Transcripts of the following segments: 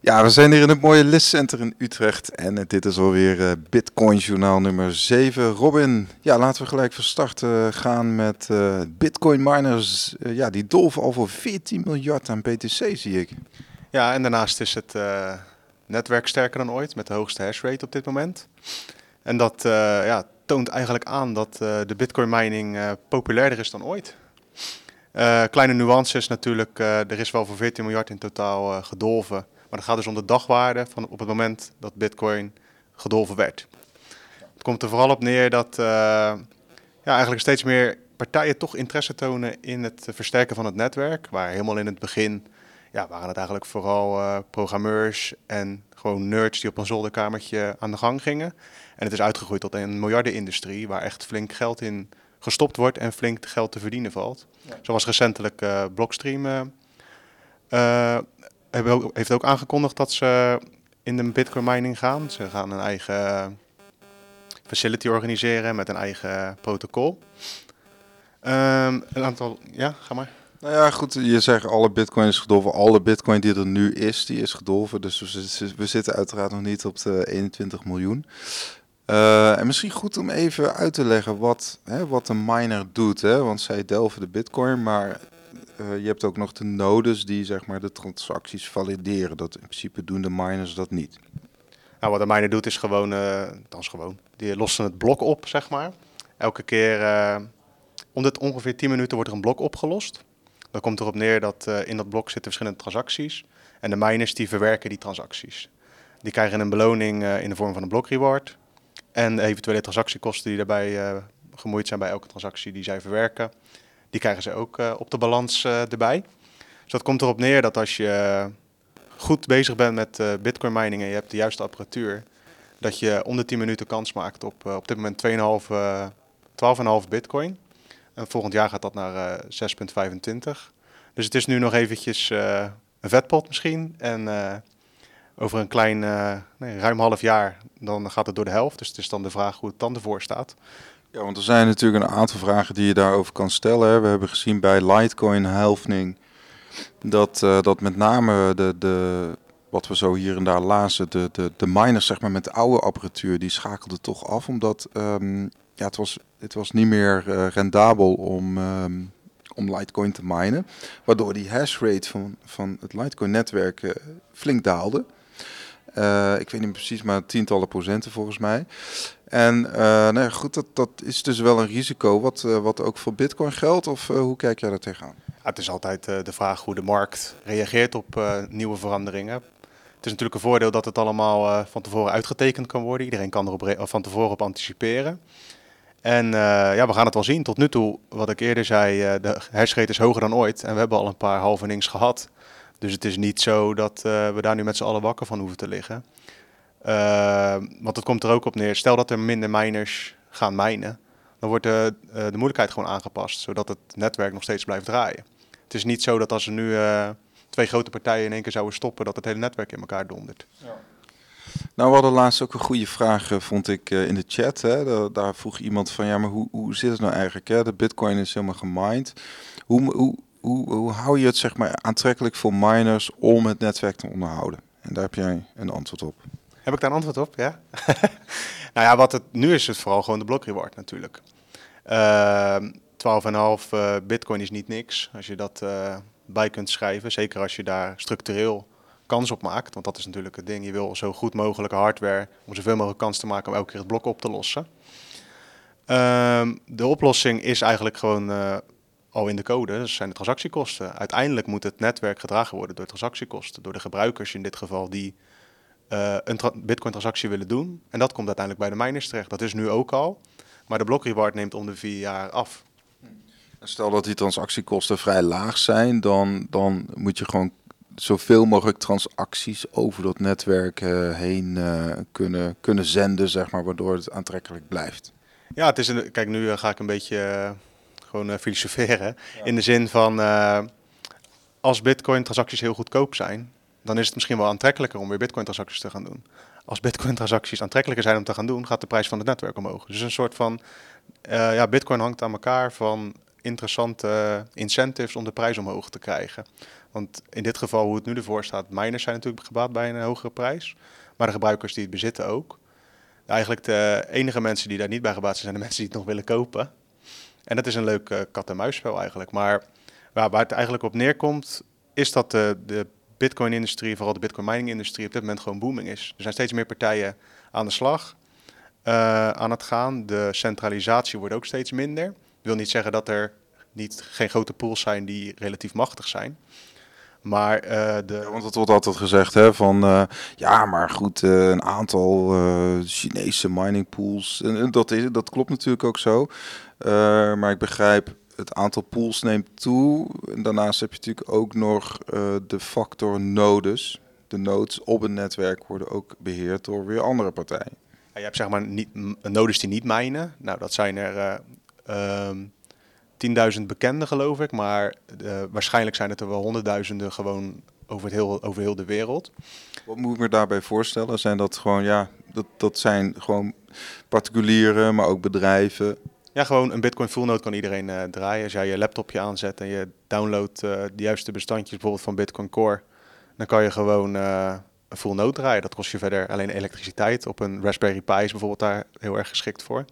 Ja, we zijn hier in het mooie listcenter in Utrecht en dit is alweer uh, Bitcoin Journaal nummer 7. Robin, ja, laten we gelijk van start uh, gaan met uh, Bitcoin miners. ja, die dolven al voor 14 miljard aan BTC, zie ik. Ja, en daarnaast is het netwerk sterker dan ooit met de hoogste hashrate op dit moment. En dat ja, toont eigenlijk aan dat de Bitcoin mining populairder is dan ooit. kleine nuances natuurlijk, er is wel voor 14 miljard in totaal gedolven. Maar het gaat dus om de dagwaarde van op het moment dat Bitcoin gedolven werd. Het komt er vooral op neer dat uh, ja, eigenlijk steeds meer partijen toch interesse tonen in het versterken van het netwerk. Waar helemaal in het begin ja, waren het eigenlijk vooral uh, programmeurs en gewoon nerds die op een zolderkamertje aan de gang gingen. En het is uitgegroeid tot een miljardenindustrie waar echt flink geld in gestopt wordt en flink geld te verdienen valt. Ja. Zoals recentelijk uh, Blockstream uh, heeft ook aangekondigd dat ze in de Bitcoin mining gaan. Ze gaan een eigen facility organiseren met een eigen protocol. Um, een aantal, ja, ga maar. Nou ja, goed, je zegt alle bitcoin is gedolven. Alle bitcoin die er nu is, die is gedolven. Dus we, zitten uiteraard nog niet op de 21 miljoen. Uh, en misschien goed om even uit te leggen wat, hè, wat een miner doet. Hè? Want zij delven de bitcoin, maar je hebt ook nog de nodes die zeg maar, de transacties valideren. Dat in principe doen de miners dat niet. Nou, wat de miner doet is gewoon, uh, dan is gewoon, die lossen het blok op, zeg maar. Elke keer, uh, om dit ongeveer 10 minuten wordt er een blok opgelost. Dan komt erop neer dat in dat blok zitten verschillende transacties. En de miners die verwerken die transacties. Die krijgen een beloning in de vorm van een blokreward. En eventuele transactiekosten die daarbij gemoeid zijn bij elke transactie die zij verwerken. Die krijgen ze ook uh, op de balans uh, erbij. Dus dat komt erop neer dat als je goed bezig bent met uh, bitcoin mining en je hebt de juiste apparatuur, dat je om de 10 minuten kans maakt op op dit moment 2,5, 12,5 bitcoin. En volgend jaar gaat dat naar 6,25. Dus het is nu nog eventjes een vetpot misschien. En over een klein, nee, ruim half jaar, dan gaat het door de helft. Dus het is dan de vraag hoe het dan ervoor staat. Ja, want er zijn natuurlijk een aantal vragen die je daarover kan stellen. We hebben gezien bij Litecoin halving dat, uh, dat met name de, de, wat we zo hier en daar lazen, de, de, de miners zeg maar, met de oude apparatuur, die schakelden toch af. Omdat um, ja, het, was, het was niet meer uh, rendabel om, um, om Litecoin te minen. Waardoor die hash rate van, van het Litecoin netwerk uh, flink daalde. Ik weet niet precies, maar tientallen procenten volgens mij. En uh, nou goed, dat, dat is dus wel een risico wat, uh, wat ook voor Bitcoin geldt. Of hoe kijk jij daar tegenaan? Het is altijd de vraag hoe de markt reageert op nieuwe veranderingen. Het is natuurlijk een voordeel dat het allemaal van tevoren uitgetekend kan worden. Iedereen kan er van tevoren op anticiperen. En ja, we gaan het wel zien. Tot nu toe, wat ik eerder zei, de hashrate is hoger dan ooit. En we hebben al een paar halvenings gehad. Dus het is niet zo dat uh, we daar nu met z'n allen wakker van hoeven te liggen. Uh, want het komt er ook op neer. Stel dat er minder miners gaan mijnen, dan wordt de, uh, de moeilijkheid gewoon aangepast, zodat het netwerk nog steeds blijft draaien. Het is niet zo dat als er nu twee grote partijen in één keer zouden stoppen, dat het hele netwerk in elkaar dondert. Ja. Nou, we hadden laatst ook een goede vraag, vond ik, in de chat. Hè. Daar, daar, vroeg iemand van, ja, maar hoe, hoe zit het nou eigenlijk? Hè? De bitcoin is helemaal gemined. Hoe, hoe, hoe, hoe hou je het zeg maar, aantrekkelijk voor miners om het netwerk te onderhouden? En daar heb jij een antwoord op. Heb ik daar een antwoord op? Ja. nou ja, wat het nu is, het vooral gewoon de block reward natuurlijk. Uh, ehm, 12,5 uh, bitcoin is niet niks als je dat uh, bij kunt schrijven. Zeker als je daar structureel kans op maakt. Want dat is natuurlijk het ding. Je wil zo goed mogelijke hardware om zoveel mogelijk kans te maken om elke keer het blok op te lossen. Uh, de oplossing is eigenlijk gewoon uh, al in de code, dat zijn de transactiekosten. Uiteindelijk moet het netwerk gedragen worden door transactiekosten, door de gebruikers in dit geval die uh, een Bitcoin-transactie willen doen. En dat komt uiteindelijk bij de miners terecht. Dat is nu ook al, maar de blokreward neemt om de vier jaar af. Stel dat die transactiekosten vrij laag zijn, dan, dan moet je gewoon zoveel mogelijk transacties over dat netwerk uh, heen uh, kunnen, kunnen zenden, zeg maar, waardoor het aantrekkelijk blijft. Ja, het is een, kijk, nu ga ik een beetje gewoon filosoferen. In de zin van, als bitcoin-transacties heel goedkoop zijn, dan is het misschien wel aantrekkelijker om weer bitcoin-transacties te gaan doen. Als bitcoin-transacties aantrekkelijker zijn om te gaan doen, gaat de prijs van het netwerk omhoog. Dus een soort van, uh, ja, bitcoin hangt aan elkaar van interessante incentives om de prijs omhoog te krijgen. Want in dit geval, hoe het nu ervoor staat, miners zijn natuurlijk gebaat bij een hogere prijs. Maar de gebruikers die het bezitten ook. Eigenlijk de enige mensen die daar niet bij gebaat zijn, zijn de mensen die het nog willen kopen. En dat is een leuk uh, kat-en-muisspel eigenlijk. Maar waar, waar, het eigenlijk op neerkomt, is dat de, de Bitcoin-industrie, vooral de Bitcoin-mining-industrie, op dit moment gewoon booming is. Er zijn steeds meer partijen aan de slag, uh, aan het gaan. De centralisatie wordt ook steeds minder. Dat wil niet zeggen dat er niet, geen grote pools zijn die relatief machtig zijn. Maar uh, de... Want het wordt altijd gezegd hè, van uh, ja, maar goed, een aantal Chinese mining pools. En, dat, is, dat klopt natuurlijk ook zo. maar ik begrijp, het aantal pools neemt toe. En daarnaast heb je natuurlijk ook nog de factor nodes. De nodes op een netwerk worden ook beheerd door weer andere partijen. Ja, je hebt zeg maar niet, nodes die niet minen. Nou, dat zijn er... Um 10.000 bekenden, geloof ik. Maar uh, waarschijnlijk zijn het er wel honderdduizenden gewoon over, het heel, over heel de wereld. Wat moet ik me daarbij voorstellen? Zijn dat gewoon, ja, dat, dat zijn gewoon particulieren, maar ook bedrijven? Ja, gewoon een Bitcoin full node kan iedereen uh, draaien. Als jij je laptopje aanzet en je downloadt uh, de juiste bestandjes, bijvoorbeeld van Bitcoin Core, dan kan je gewoon een full node draaien. Dat kost je verder alleen elektriciteit. Op een Raspberry Pi is bijvoorbeeld daar heel erg geschikt voor.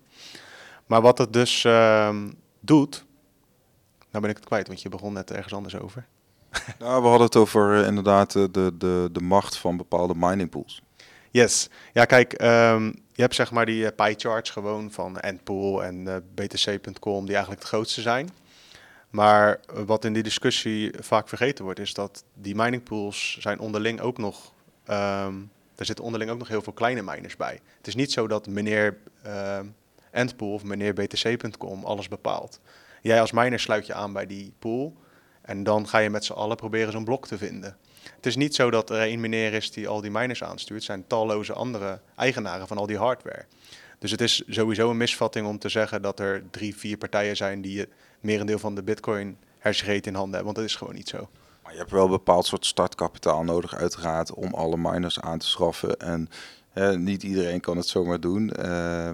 Maar wat het dus ehm, doet, nou ben ik het kwijt, want je begon net ergens anders over. Nou, we hadden het over inderdaad de, de, de macht van bepaalde mining pools. Yes. Ja, kijk, um, je hebt zeg maar die uh, pie charts gewoon van Endpool en uh, BTC.com, die eigenlijk het grootste zijn. Maar wat in die discussie vaak vergeten wordt, is dat die mining pools zijn onderling ook nog. Um, er zitten onderling ook nog heel veel kleine miners bij. Het is niet zo dat meneer uh, Endpool of meneer BTC.com alles bepaalt. Jij als miner sluit je aan bij die pool. En dan ga je met z'n allen proberen zo'n blok te vinden. Het is niet zo dat er één meneer is die al die miners aanstuurt. Het zijn talloze andere eigenaren van al die hardware. Dus het is sowieso een misvatting om te zeggen dat er drie, vier partijen zijn die het merendeel van de bitcoin hashgrade in handen hebben. Want dat is gewoon niet zo. Maar je hebt wel een bepaald soort startkapitaal nodig uiteraard om alle miners aan te schaffen. En niet iedereen kan het zomaar doen. Uh,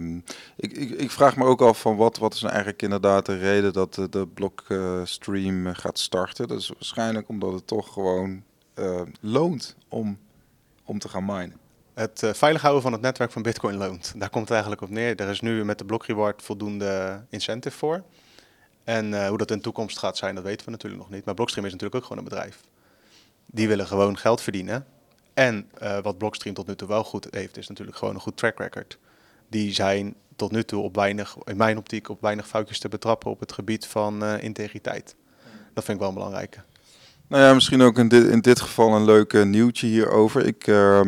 ik, ik, ik, vraag me ook af van wat, wat is nou eigenlijk inderdaad de reden dat de, de uh, gaat starten. Dat is waarschijnlijk omdat het toch gewoon uh, loont om, om te gaan minen. Het uh, veilig houden van het netwerk van Bitcoin loont. Daar komt het eigenlijk op neer. Er is nu met de block reward voldoende incentive voor. En hoe dat in de toekomst gaat zijn, dat weten we natuurlijk nog niet. Maar Blockstream is natuurlijk ook gewoon een bedrijf. Die willen gewoon geld verdienen. En wat Blockstream tot nu toe wel goed heeft, is natuurlijk gewoon een goed track record. Die zijn tot nu toe op weinig, in mijn optiek, op weinig foutjes te betrappen op het gebied van integriteit. Dat vind ik wel een belangrijke. Nou ja, misschien ook in dit, in dit geval een leuk nieuwtje hierover. Ik, uh,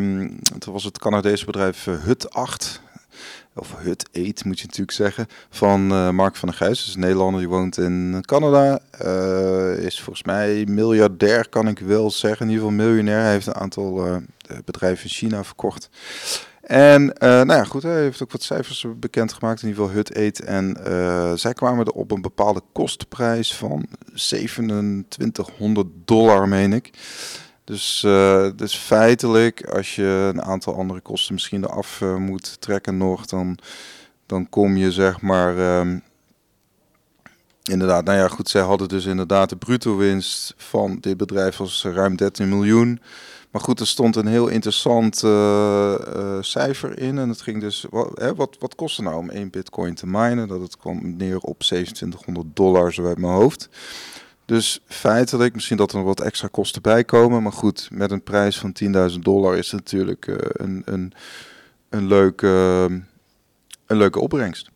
het was het Canadese bedrijf Hut 8 of Hut Eat moet je natuurlijk zeggen, van uh, Mark van der Gijs. Dus een Nederlander die woont in Canada. Uh, is volgens mij miljardair, kan ik wel zeggen. In ieder geval miljonair. Hij heeft een aantal bedrijven in China verkocht. En nou ja, goed, hij heeft ook wat cijfers bekendgemaakt, in ieder geval Hut Eat. En zij kwamen er op een bepaalde kostprijs van 2700 dollar, meen ik. Dus, uh, dus feitelijk, als je een aantal andere kosten misschien eraf moet trekken nog, dan, dan kom je zeg maar... Um, inderdaad, nou ja goed, zij hadden dus inderdaad de bruto winst van dit bedrijf was ruim 13 miljoen. Maar goed, er stond een heel interessant uh, cijfer in. En het ging dus, wat, hè, wat, wat kost het nou om één bitcoin te minen? Dat het kwam neer op 2700 dollar, zo uit mijn hoofd. Dus feitelijk, misschien dat er nog wat extra kosten bij komen. Maar goed, met een prijs van 10.000 dollar is het natuurlijk uh, een, een, een, leuke, een leuke opbrengst.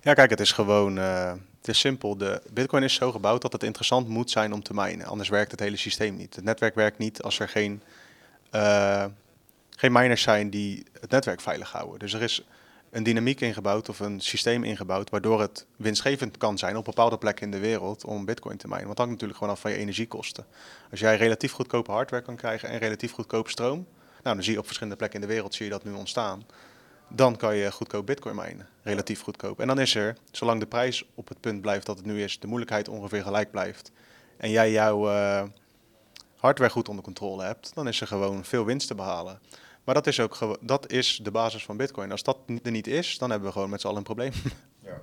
Ja, kijk, het is gewoon. Het is simpel. De Bitcoin is zo gebouwd dat het interessant moet zijn om te minen. Anders werkt het hele systeem niet. Het netwerk werkt niet als er geen, uh, geen miners zijn die het netwerk veilig houden. Dus er is een dynamiek ingebouwd of een systeem ingebouwd waardoor het winstgevend kan zijn op bepaalde plekken in de wereld om bitcoin te minen. Want dat hangt natuurlijk gewoon af van je energiekosten. Als jij relatief goedkope hardware kan krijgen en relatief goedkope stroom, nou dan zie je op verschillende plekken in de wereld zie je dat nu ontstaan. Dan kan je goedkoop bitcoin minen, relatief goedkoop. En dan is er, zolang de prijs op het punt blijft dat het nu is, de moeilijkheid ongeveer gelijk blijft. En jij jouw uh, hardware goed onder controle hebt, dan is er gewoon veel winst te behalen. Maar dat is ook dat is de basis van Bitcoin. Als dat er niet is, dan hebben we gewoon met z'n allen een probleem. Ja.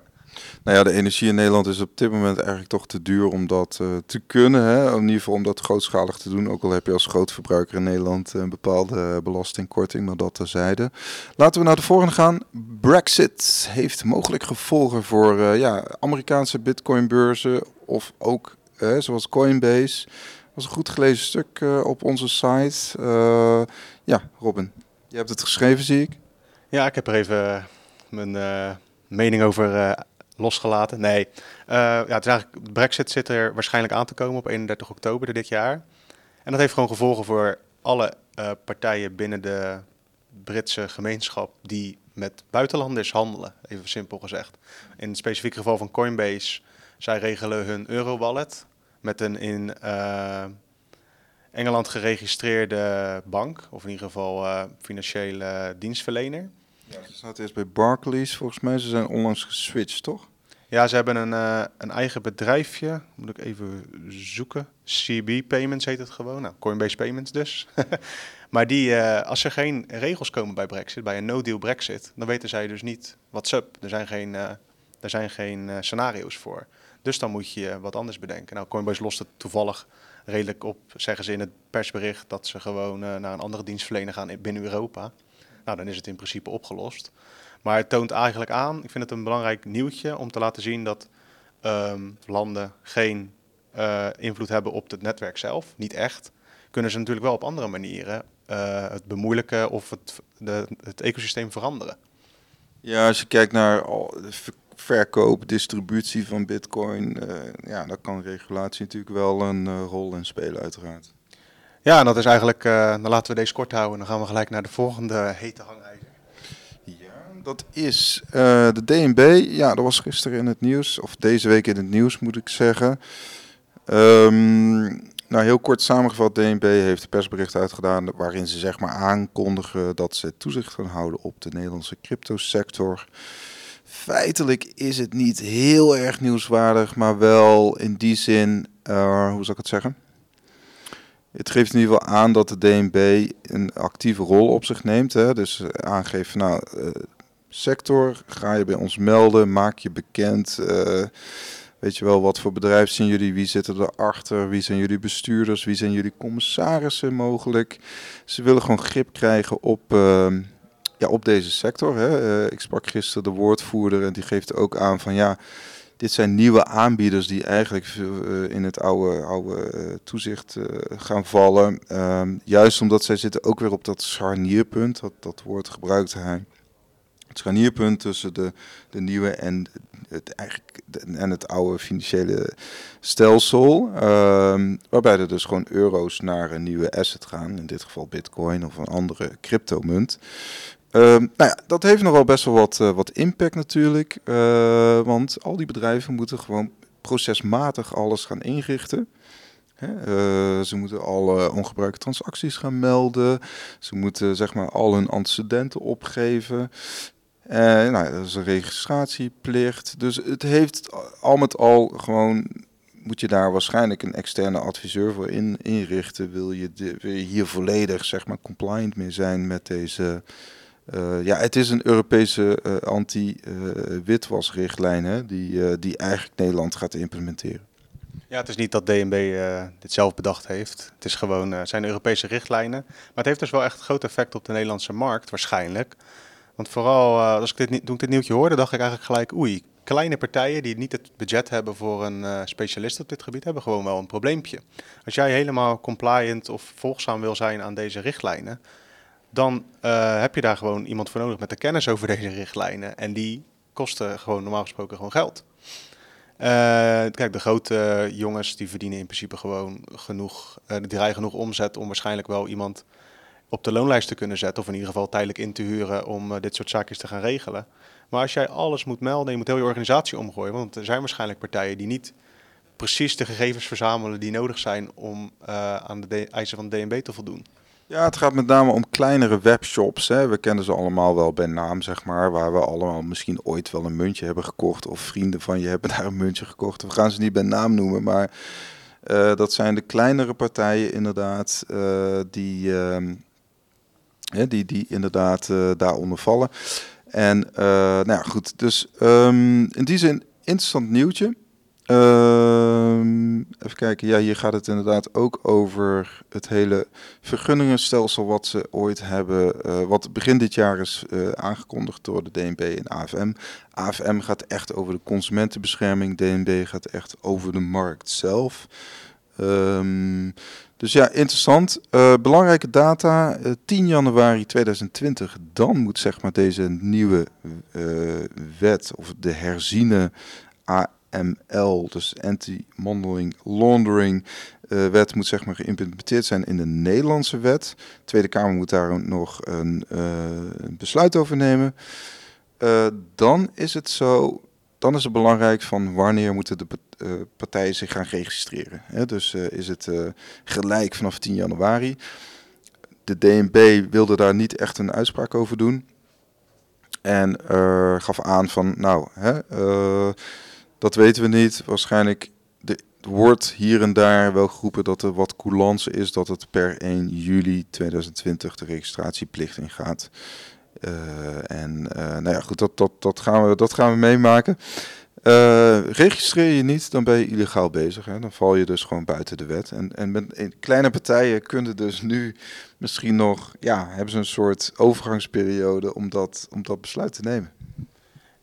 Nou ja, de energie in Nederland is op dit moment eigenlijk toch te duur om dat uh, te kunnen. Hè? In ieder geval om dat grootschalig te doen. Ook al heb je als grootverbruiker in Nederland een bepaalde belastingkorting, maar dat terzijde. Laten we naar de volgende gaan. Brexit heeft mogelijk gevolgen voor uh, ja, Amerikaanse bitcoinbeurzen of ook uh, zoals Coinbase. Was een goed gelezen stuk op onze site. ja, Robin, je hebt het geschreven, zie ik. Ja, ik heb er even mijn mening over losgelaten. Nee, ja, het eigenlijk, brexit zit er waarschijnlijk aan te komen op 31 oktober dit jaar. En dat heeft gewoon gevolgen voor alle partijen binnen de Britse gemeenschap die met buitenlanders handelen, even simpel gezegd. In het geval van Coinbase, zij regelen hun Euro-wallet met een in uh, Engeland geregistreerde bank, of in ieder geval financiële dienstverlener. Ja, ze zaten eerst bij Barclays volgens mij. Ze zijn onlangs geswitcht, toch? Ja, ze hebben een, uh, een eigen bedrijfje. Moet ik even zoeken. CB Payments heet het gewoon. Nou, Coinbase Payments dus. maar die, als er geen regels komen bij Brexit, bij een no-deal Brexit, dan weten zij dus niet wat up. Er zijn geen, er zijn geen scenario's voor. Dus dan moet je wat anders bedenken. Nou, Coinbase lost het toevallig redelijk op, zeggen ze in het persbericht, dat ze gewoon naar een andere dienstverlener gaan binnen Europa. Nou, dan is het in principe opgelost. Maar het toont eigenlijk aan, ik vind het een belangrijk nieuwtje om te laten zien dat um, landen geen uh, invloed hebben op het netwerk zelf. Niet echt. Kunnen ze natuurlijk wel op andere manieren uh, het bemoeilijken of het, de, het ecosysteem veranderen. Ja, als je kijkt naar verkoop, distributie van bitcoin, uh, ja, daar kan regulatie natuurlijk wel een rol in spelen uiteraard. Ja, en dat is eigenlijk, dan laten we deze kort houden. Dan gaan we gelijk naar de volgende hete hangijzer. Ja, dat is de DNB. Ja, dat was gisteren in het nieuws, of deze week in het nieuws moet ik zeggen. Um, nou, heel kort samengevat, DNB heeft een persbericht uitgedaan waarin ze zeg maar aankondigen dat ze toezicht gaan houden op de Nederlandse cryptosector. Feitelijk is het niet heel erg nieuwswaardig, maar wel in die zin, uh, hoe zou ik het zeggen? Het geeft in ieder geval aan dat de DNB een actieve rol op zich neemt. Hè? Dus uh, aangeeft, nou, uh, sector, ga je bij ons melden, maak je bekend. Weet je wel, wat voor bedrijf zijn jullie, wie zitten erachter, wie zijn jullie bestuurders, wie zijn jullie commissarissen mogelijk. Ze willen gewoon grip krijgen op, ja, op deze sector. Hè? ik sprak gisteren de woordvoerder en die geeft ook aan van ja dit zijn nieuwe aanbieders die eigenlijk uh, in het oude, oude uh, toezicht gaan vallen. Um, juist omdat zij zitten ook weer op dat scharnierpunt, dat, dat woord gebruikt hij. Het scharnierpunt tussen de, de nieuwe en het, eigenlijk, en het oude financiële stelsel. Um, waarbij er dus gewoon euro's naar een nieuwe asset gaan. In dit geval bitcoin of een andere cryptomunt. Uh, nou ja, dat heeft nogal best wel wat, uh, wat impact natuurlijk. Uh, want al die bedrijven moeten gewoon procesmatig alles gaan inrichten. Hè? Uh, ze moeten alle ongebruikte transacties gaan melden. Ze moeten zeg maar al hun antecedenten opgeven. nou, dat is een registratieplicht. Dus het heeft al met al gewoon moet je daar waarschijnlijk een externe adviseur voor in, inrichten. Wil je, wil je hier volledig zeg maar, compliant mee zijn met deze uh, ja, het is een Europese uh, anti-witwasrichtlijn uh, die, die eigenlijk Nederland gaat implementeren. Ja, het is niet dat DNB dit zelf bedacht heeft. Het is gewoon, zijn Europese richtlijnen. Maar het heeft dus wel echt groot effect op de Nederlandse markt, waarschijnlijk. Want vooral als ik dit, toen ik dit nieuwtje hoorde, dacht ik eigenlijk gelijk, oei, kleine partijen die niet het budget hebben voor een specialist op dit gebied, hebben gewoon wel een probleempje. Als jij helemaal compliant of volgzaam wil zijn aan deze richtlijnen, dan uh, heb je daar gewoon iemand voor nodig met de kennis over deze richtlijnen. En die kosten gewoon normaal gesproken gewoon geld. Uh, kijk, de grote jongens die verdienen in principe gewoon genoeg, uh, die rijden genoeg omzet om waarschijnlijk wel iemand op de loonlijst te kunnen zetten. Of in ieder geval tijdelijk in te huren om dit soort zaakjes te gaan regelen. Maar als jij alles moet melden, je moet heel je organisatie omgooien. Want er zijn waarschijnlijk partijen die niet precies de gegevens verzamelen die nodig zijn om aan de eisen van de DNB te voldoen. Ja, het gaat met name om kleinere webshops. Hè. We kennen ze allemaal wel bij naam, zeg maar. Waar we allemaal misschien ooit wel een muntje hebben gekocht. Of vrienden van je hebben daar een muntje gekocht. We gaan ze niet bij naam noemen, maar uh, dat zijn de kleinere partijen inderdaad. Uh, die, uh, die, die inderdaad daaronder vallen. En nou ja, goed. Dus um, in die zin interessant nieuwtje. Ehm, even kijken, ja, hier gaat het inderdaad ook over het hele vergunningenstelsel wat ze ooit hebben, uh, wat begin dit jaar is uh, aangekondigd door de DNB en AFM. AFM gaat echt over de consumentenbescherming, DNB gaat echt over de markt zelf. Um, dus ja, interessant. Uh, belangrijke data, 10 januari 2020, dan moet zeg maar deze nieuwe wet of de herziene AML, dus Anti-Money Laundering uh, wet moet zeg maar geïmplementeerd zijn in de Nederlandse wet. De Tweede Kamer moet daar nog een, een besluit over nemen. Uh, dan is het zo, dan is het belangrijk van wanneer moeten de partijen zich gaan registreren. Hè? Dus is het gelijk vanaf 10 januari. De DNB wilde daar niet echt een uitspraak over doen. En gaf aan van, nou, hè, dat weten we niet. Waarschijnlijk de, wordt hier en daar wel geroepen dat er wat coulance is dat het per 1 juli 2020 de registratieplicht ingaat. Uh, en uh, nou ja, goed, dat, dat, dat, gaan, we, dat gaan we meemaken. Uh, registreer je niet, dan ben je illegaal bezig. Hè? Dan val je dus gewoon buiten de wet. En, en met kleine partijen kunnen dus nu misschien nog, ja, hebben ze een soort overgangsperiode om dat besluit te nemen.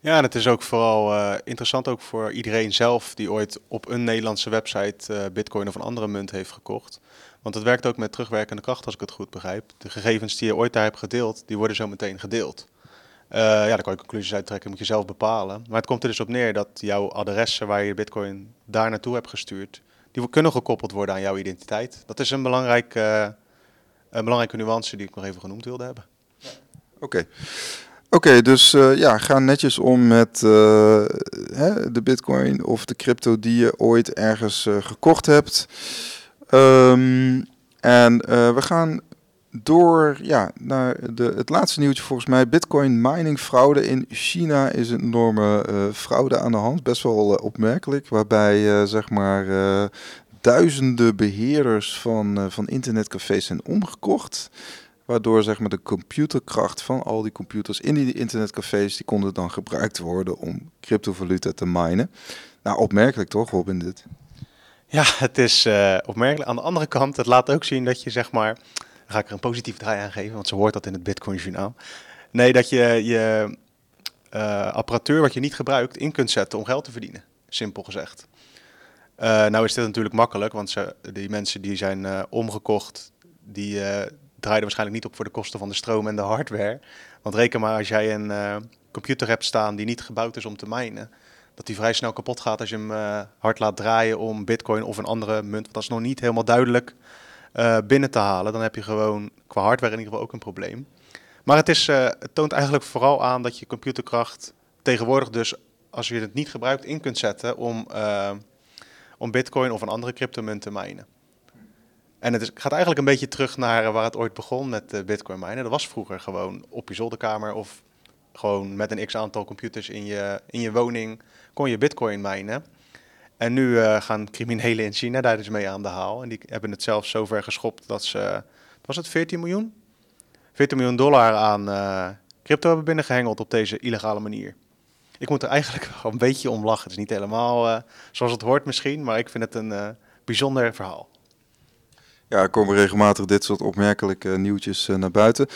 Ja, en het is ook vooral uh, interessant ook voor iedereen zelf die ooit op een Nederlandse website uh, bitcoin of een andere munt heeft gekocht. Want het werkt ook met terugwerkende kracht als ik het goed begrijp. De gegevens die je ooit daar hebt gedeeld, die worden zo meteen gedeeld. Uh, ja, daar kan je conclusies uit trekken, moet je zelf bepalen. Maar het komt er dus op neer dat jouw adressen waar je bitcoin daar naartoe hebt gestuurd, die kunnen gekoppeld worden aan jouw identiteit. Dat is een, belangrijk, een belangrijke nuance die ik nog even genoemd wilde hebben. Oké. Okay. Oké, dus uh, ja, ga netjes om met uh, hè, de bitcoin of de crypto die je ooit ergens uh, gekocht hebt. Um, en we gaan door ja, naar de, het laatste nieuwtje volgens mij. Bitcoin mining fraude in China is een enorme fraude aan de hand. Best wel opmerkelijk, waarbij zeg maar duizenden beheerders van, van internetcafés zijn omgekocht. Waardoor zeg maar, de computerkracht van al die computers in die internetcafés, die konden dan gebruikt worden om cryptovaluta te minen. Nou, opmerkelijk toch, Robin, dit? Ja, het is uh, opmerkelijk. Aan de andere kant, het laat ook zien dat je zeg maar, ga ik er een positief draai aan geven, want ze hoort dat in het Bitcoin journaal. Nee, dat je je uh, apparatuur wat je niet gebruikt in kunt zetten om geld te verdienen, simpel gezegd. Uh, nou is dit natuurlijk makkelijk, want ze, die mensen die zijn omgekocht, die, draaide waarschijnlijk niet op voor de kosten van de stroom en de hardware. Want reken maar als jij een uh, computer hebt staan die niet gebouwd is om te minen, dat die vrij snel kapot gaat als je hem uh, hard laat draaien om bitcoin of een andere munt, want dat is nog niet helemaal duidelijk, uh, binnen te halen. Dan heb je gewoon qua hardware in ieder geval ook een probleem. Maar het, is, toont eigenlijk vooral aan dat je computerkracht tegenwoordig dus, als je het niet gebruikt, in kunt zetten om, om bitcoin of een andere cryptomunt te minen. En het gaat eigenlijk een beetje terug naar waar het ooit begon met uh, bitcoin minen. Dat was vroeger gewoon op je zolderkamer of gewoon met een x-aantal computers in je, in je woning kon je bitcoin minen. En nu uh, gaan criminelen in China daar dus mee aan de haal. En die hebben het zelfs zover geschopt dat ze, was het 14 miljoen? 14 miljoen dollar aan crypto hebben binnengehengeld op deze illegale manier. Ik moet er eigenlijk wel een beetje om lachen. Het is niet helemaal zoals het hoort misschien, maar ik vind het een bijzonder verhaal. Ja, er komen regelmatig dit soort opmerkelijke nieuwtjes uh, naar buiten.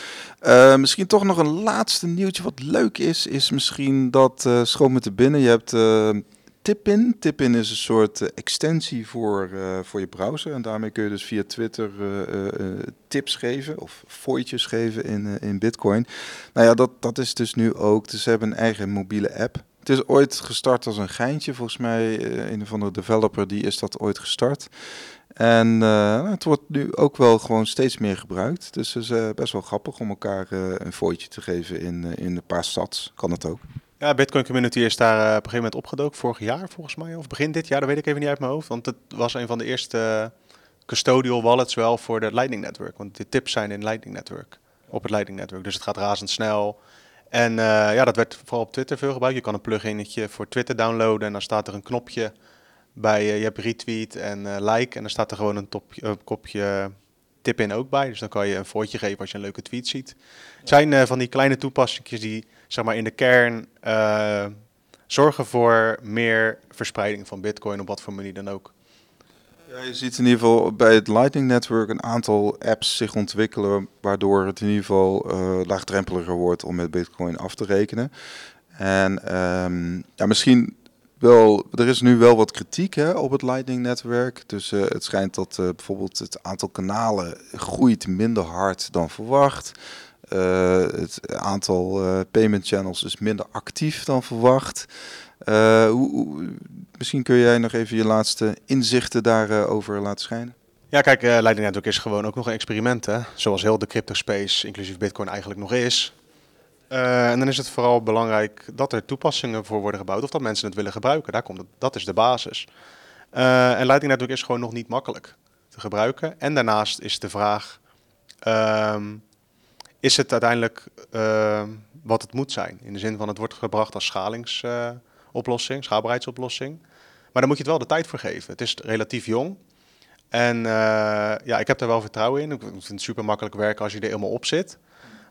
Uh, misschien toch nog een laatste nieuwtje wat leuk is, is misschien dat uh, schoon met de binnen. Je hebt Tipin. Tipin is een soort extensie voor, voor je browser. En daarmee kun je dus via Twitter tips geven of fooitjes geven in, in Bitcoin. Nou ja, dat, dat is dus nu ook. Dus ze hebben een eigen mobiele app. Het is ooit gestart als een geintje. Volgens mij, een of andere developer, die is dat ooit gestart. En uh, het wordt nu ook wel gewoon steeds meer gebruikt. Dus het is uh, best wel grappig om elkaar een fooitje te geven in, in een paar stats. Kan het ook. Ja, Bitcoin Community is daar op een gegeven moment opgedoken. Vorig jaar volgens mij, of begin dit jaar, dat weet ik even niet uit mijn hoofd. Want het was een van de eerste custodial wallets wel voor de Lightning Network. Want de tips zijn in Lightning Network, op het Lightning Network. Dus het gaat razendsnel. En ja, dat werd vooral op Twitter veel gebruikt. Je kan een pluginnetje voor Twitter downloaden en dan staat er een knopje bij, uh, je hebt retweet en uh, like en dan staat er gewoon een, kopje tip in ook bij. Dus dan kan je een voortje geven als je een leuke tweet ziet. Het zijn van die kleine toepassingen die zeg maar in de kern zorgen voor meer verspreiding van Bitcoin op wat voor manier dan ook. Je ziet in ieder geval bij het Lightning Network een aantal apps zich ontwikkelen, waardoor het in ieder geval uh, laagdrempeliger wordt om met Bitcoin af te rekenen. En um, ja, misschien wel, er is nu wel wat kritiek hè, op het Lightning-netwerk. Dus uh, het schijnt dat uh, bijvoorbeeld het aantal kanalen groeit minder hard dan verwacht. Het aantal payment channels is minder actief dan verwacht. Hoe, misschien kun jij nog even je laatste inzichten daarover laten schijnen. Ja, kijk, Lightning Network is gewoon ook nog een experiment. Hè? Zoals heel de crypto space, inclusief Bitcoin, eigenlijk nog is. Uh, en dan is het vooral belangrijk dat er toepassingen voor worden gebouwd of dat mensen het willen gebruiken. Daar komt dat is de basis. Uh, en Lightning Network is gewoon nog niet makkelijk te gebruiken. En daarnaast is de vraag, um, is het uiteindelijk uh, wat het moet zijn? In de zin van het wordt gebracht als schalingsoplossing, schaalbaarheidsoplossing. Maar dan moet je het wel de tijd voor geven. Het is relatief jong. En ja, ik heb daar wel vertrouwen in. Ik vind het super makkelijk werken als je er helemaal op zit.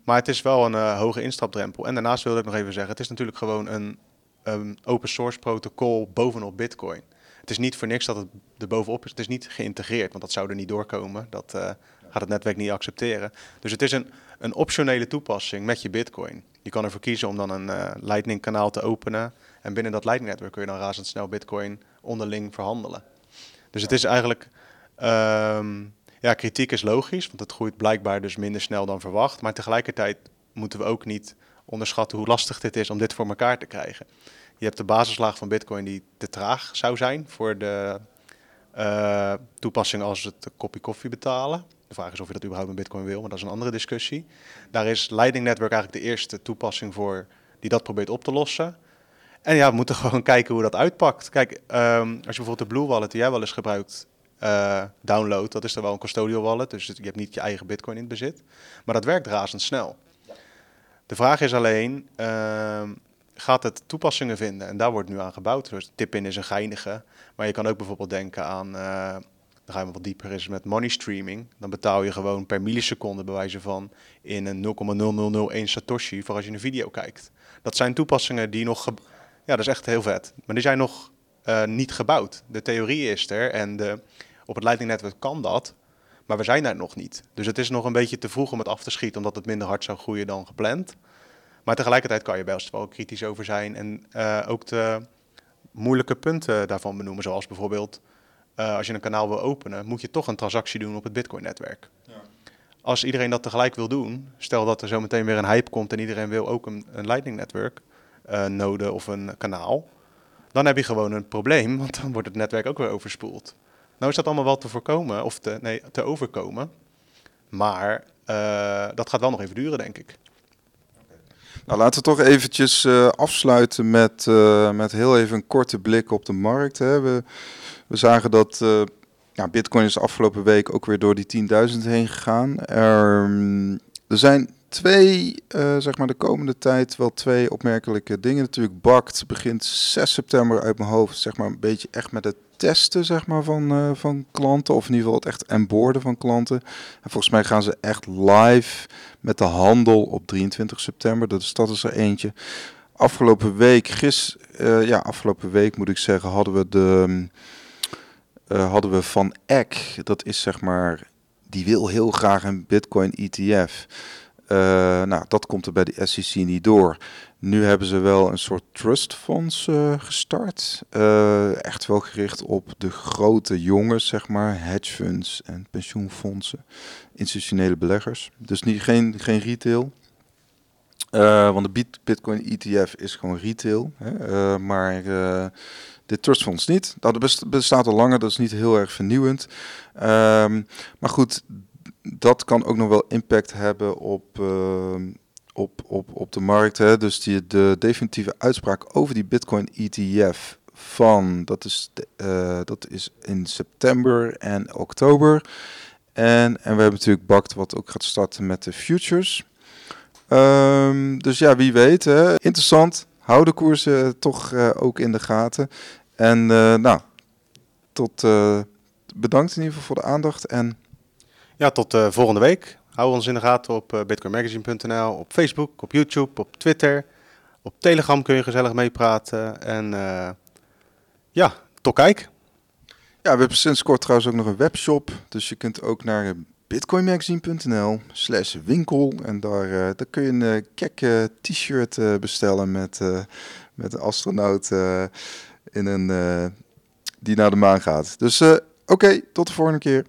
Maar het is wel een uh, hoge instapdrempel. En daarnaast wilde ik nog even zeggen, het is natuurlijk gewoon een, een open source protocol bovenop Bitcoin. Het is niet voor niks dat het er bovenop is. Het is niet geïntegreerd, want dat zou er niet doorkomen. Dat uh, gaat het netwerk niet accepteren. Dus het is een, een optionele toepassing met je Bitcoin. Je kan ervoor kiezen om dan een uh, Lightning kanaal te openen. En binnen dat Lightning netwerk kun je dan razendsnel Bitcoin onderling verhandelen. Dus het is eigenlijk um, ja, kritiek is logisch, want het groeit blijkbaar dus minder snel dan verwacht. Maar tegelijkertijd moeten we ook niet onderschatten hoe lastig dit is om dit voor elkaar te krijgen. Je hebt de basislaag van Bitcoin die te traag zou zijn voor de uh, toepassing als het kopje koffie betalen. De vraag is of je dat überhaupt met Bitcoin wil, maar dat is een andere discussie. Daar is Lightning Network eigenlijk de eerste toepassing voor die dat probeert op te lossen. En ja, we moeten gewoon kijken hoe dat uitpakt. Kijk, um, als je bijvoorbeeld de Blue Wallet die jij wel eens gebruikt uh, download, dat is er wel een custodial wallet, dus je hebt niet je eigen bitcoin in het bezit. Maar dat werkt razendsnel. De vraag is alleen, uh, gaat het toepassingen vinden? En daar wordt nu aan gebouwd. Dus tip-in is een geinige, maar je kan ook bijvoorbeeld denken aan, uh, dan gaan we wat dieper is met money streaming. Dan betaal je gewoon per milliseconde bij wijze van in een 0,0001 satoshi voor als je een video kijkt. Dat zijn toepassingen die nog, ja dat is echt heel vet, maar die zijn nog uh, niet gebouwd. De theorie is er en de, op het Lightning Network kan dat, maar we zijn daar nog niet. Dus het is nog een beetje te vroeg om het af te schieten, omdat het minder hard zou groeien dan gepland. Maar tegelijkertijd kan je best wel kritisch over zijn en uh, ook de moeilijke punten daarvan benoemen. Zoals bijvoorbeeld, uh, als je een kanaal wil openen, moet je toch een transactie doen op het Bitcoin-netwerk. Ja. Als iedereen dat tegelijk wil doen, stel dat er zo meteen weer een hype komt en iedereen wil ook een, een Lightning-netwerk uh, node of een kanaal, dan heb je gewoon een probleem, want dan wordt het netwerk ook weer overspoeld. Nou is dat allemaal wel te voorkomen, of te, nee, te overkomen. Maar uh, dat gaat wel nog even duren, denk ik. Nou, laten we toch eventjes uh, afsluiten met, uh, met heel even een korte blik op de markt. Hè. We, we zagen dat ja, Bitcoin is afgelopen week ook weer door die 10.000 heen gegaan. Er, er zijn twee, uh, zeg maar de komende tijd wel twee opmerkelijke dingen. Natuurlijk Bakt begint 6 september uit mijn hoofd, zeg maar een beetje echt met het testen zeg maar, van, uh, van klanten. Of in ieder geval het echt onboarden van klanten. En volgens mij gaan ze echt live met de handel op 23 september. Dat is, dat is er eentje. Afgelopen week, gis, ja, afgelopen week moet ik zeggen, hadden we de hadden we van Eck. Dat is zeg maar, die wil heel graag een Bitcoin ETF. Uh, nou, dat komt er bij de SEC niet door. Nu hebben ze wel een soort trustfonds uh, gestart. Echt wel gericht op de grote jongens, zeg maar, hedge funds en pensioenfondsen, institutionele beleggers. Dus niet, geen, geen retail. want de Bitcoin ETF is gewoon retail. Hè? maar dit trustfonds niet. Dat bestaat al langer, dat is niet heel erg vernieuwend. Ehm, maar goed, dat kan ook nog wel impact hebben op, uh, op, op, op de markt. Hè. Dus die, de definitieve uitspraak over die Bitcoin ETF van, dat is, de, uh, dat is in september en oktober. En, en we hebben natuurlijk Bakt wat ook gaat starten met de futures. Um, dus ja, wie weet. Interessant. Hou de koersen toch uh, ook in de gaten. En uh, nou, tot bedankt in ieder geval voor de aandacht en ja, tot volgende week. Hou ons in de gaten op bitcoinmagazine.nl, op Facebook, op YouTube, op Twitter, Op Telegram kun je gezellig meepraten. En ja, tot kijk. Ja, we hebben sinds kort trouwens ook nog een webshop. Dus je kunt ook naar bitcoinmagazine.nl slash winkel. En daar, uh, daar kun je een uh, kekke t-shirt uh, bestellen met, met een astronaut in een, die naar de maan gaat. Dus oké, tot de volgende keer.